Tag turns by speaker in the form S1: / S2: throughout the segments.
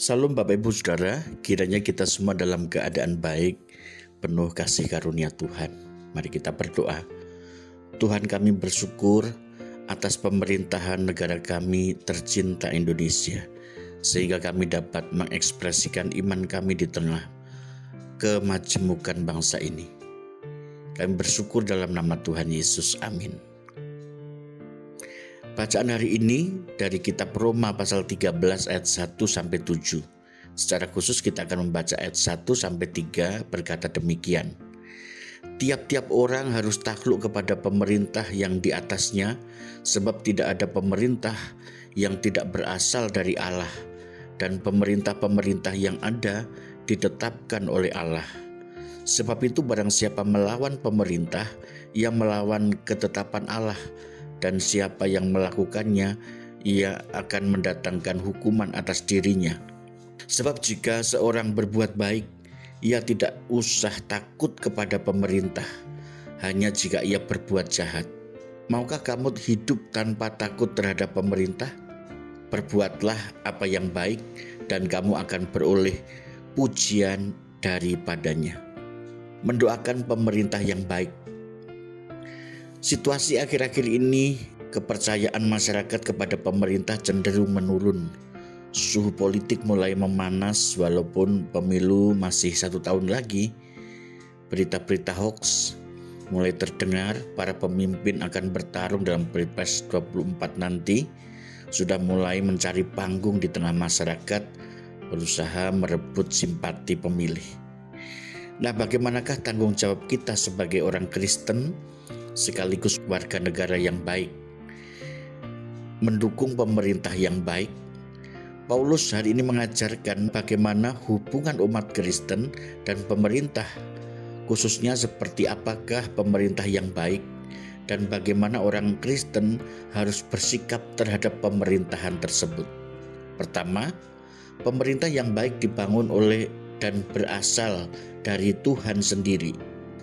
S1: Salam Bapak Ibu Saudara, kiranya kita semua dalam keadaan baik, penuh kasih karunia Tuhan. Mari kita berdoa. Tuhan kami bersyukur atas pemerintahan negara kami tercinta Indonesia, sehingga kami dapat mengekspresikan iman kami di tengah kemajemukan bangsa ini. Kami bersyukur dalam nama Tuhan Yesus. Amin. Bacaan hari ini dari kitab Roma pasal 13 ayat 1 sampai 7. Secara khusus kita akan membaca ayat 1 sampai 3 berkata demikian. Tiap-tiap orang harus takluk kepada pemerintah yang di atasnya sebab tidak ada pemerintah yang tidak berasal dari Allah dan pemerintah-pemerintah yang ada ditetapkan oleh Allah. Sebab itu barang siapa melawan pemerintah yang melawan ketetapan Allah dan siapa yang melakukannya, ia akan mendatangkan hukuman atas dirinya. Sebab jika seorang berbuat baik, ia tidak usah takut kepada pemerintah, hanya jika ia berbuat jahat. Maukah kamu hidup tanpa takut terhadap pemerintah? Perbuatlah apa yang baik, dan kamu akan beroleh pujian daripadanya. Mendoakan pemerintah yang baik Situasi akhir-akhir ini, kepercayaan masyarakat kepada pemerintah cenderung menurun. Suhu politik mulai memanas walaupun pemilu masih satu tahun lagi. Berita-berita hoax mulai terdengar para pemimpin akan bertarung dalam Pilpres 24 nanti sudah mulai mencari panggung di tengah masyarakat berusaha merebut simpati pemilih. Nah, bagaimanakah tanggung jawab kita sebagai orang Kristen sekaligus warga negara yang baik, mendukung pemerintah yang baik. Paulus hari ini mengajarkan bagaimana hubungan umat Kristen dan pemerintah, khususnya seperti apakah pemerintah yang baik dan bagaimana orang Kristen harus bersikap terhadap pemerintahan tersebut. Pertama, pemerintah yang baik dibangun oleh dan berasal dari Tuhan sendiri,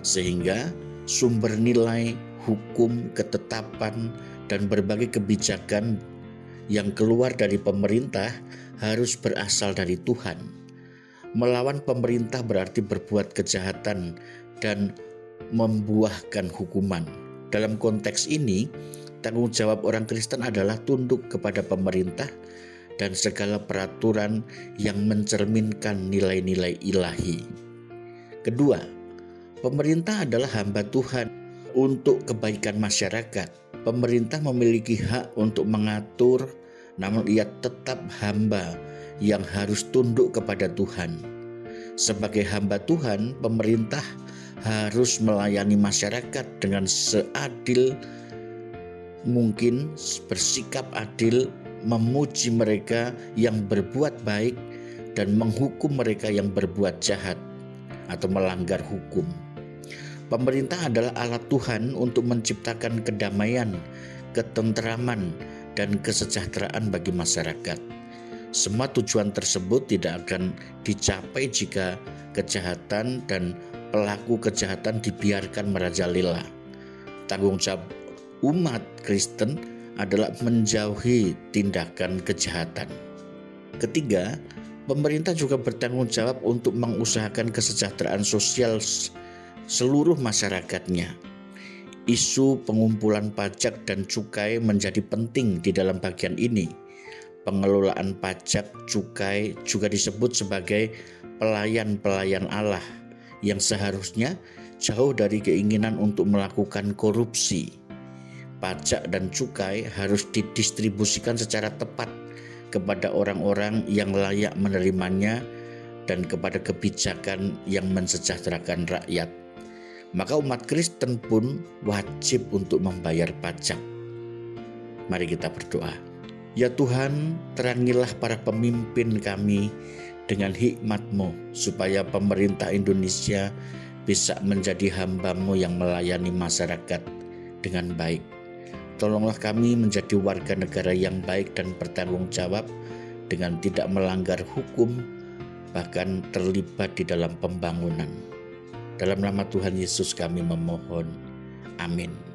S1: sehingga sumber nilai, hukum, ketetapan, dan berbagai kebijakan yang keluar dari pemerintah harus berasal dari Tuhan. Melawan pemerintah berarti berbuat kejahatan dan membuahkan hukuman. Dalam konteks ini, tanggung jawab orang Kristen adalah tunduk kepada pemerintah dan segala peraturan yang mencerminkan nilai-nilai ilahi. Kedua, Pemerintah adalah hamba Tuhan untuk kebaikan masyarakat. Pemerintah memiliki hak untuk mengatur, namun ia tetap hamba yang harus tunduk kepada Tuhan. Sebagai hamba Tuhan, pemerintah harus melayani masyarakat dengan seadil mungkin, bersikap adil, memuji mereka yang berbuat baik, dan menghukum mereka yang berbuat jahat atau melanggar hukum. Pemerintah adalah alat Tuhan untuk menciptakan kedamaian, ketentraman, dan kesejahteraan bagi masyarakat. Semua tujuan tersebut tidak akan dicapai jika kejahatan dan pelaku kejahatan dibiarkan merajalela. Tanggung jawab umat Kristen adalah menjauhi tindakan kejahatan. Ketiga, pemerintah juga bertanggung jawab untuk mengusahakan kesejahteraan sosial seluruh masyarakatnya. Isu pengumpulan pajak dan cukai menjadi penting di dalam bagian ini. Pengelolaan pajak cukai juga disebut sebagai pelayan-pelayan Allah yang seharusnya jauh dari keinginan untuk melakukan korupsi. Pajak dan cukai harus didistribusikan secara tepat kepada orang-orang yang layak menerimanya dan kepada kebijakan yang mensejahterakan rakyat maka umat Kristen pun wajib untuk membayar pajak. Mari kita berdoa. Ya Tuhan, terangilah para pemimpin kami dengan hikmat-Mu supaya pemerintah Indonesia bisa menjadi hamba-Mu yang melayani masyarakat dengan baik. Tolonglah kami menjadi warga negara yang baik dan bertanggung jawab dengan tidak melanggar hukum, bahkan terlibat di dalam pembangunan. Dalam nama Tuhan Yesus kami memohon. Amin.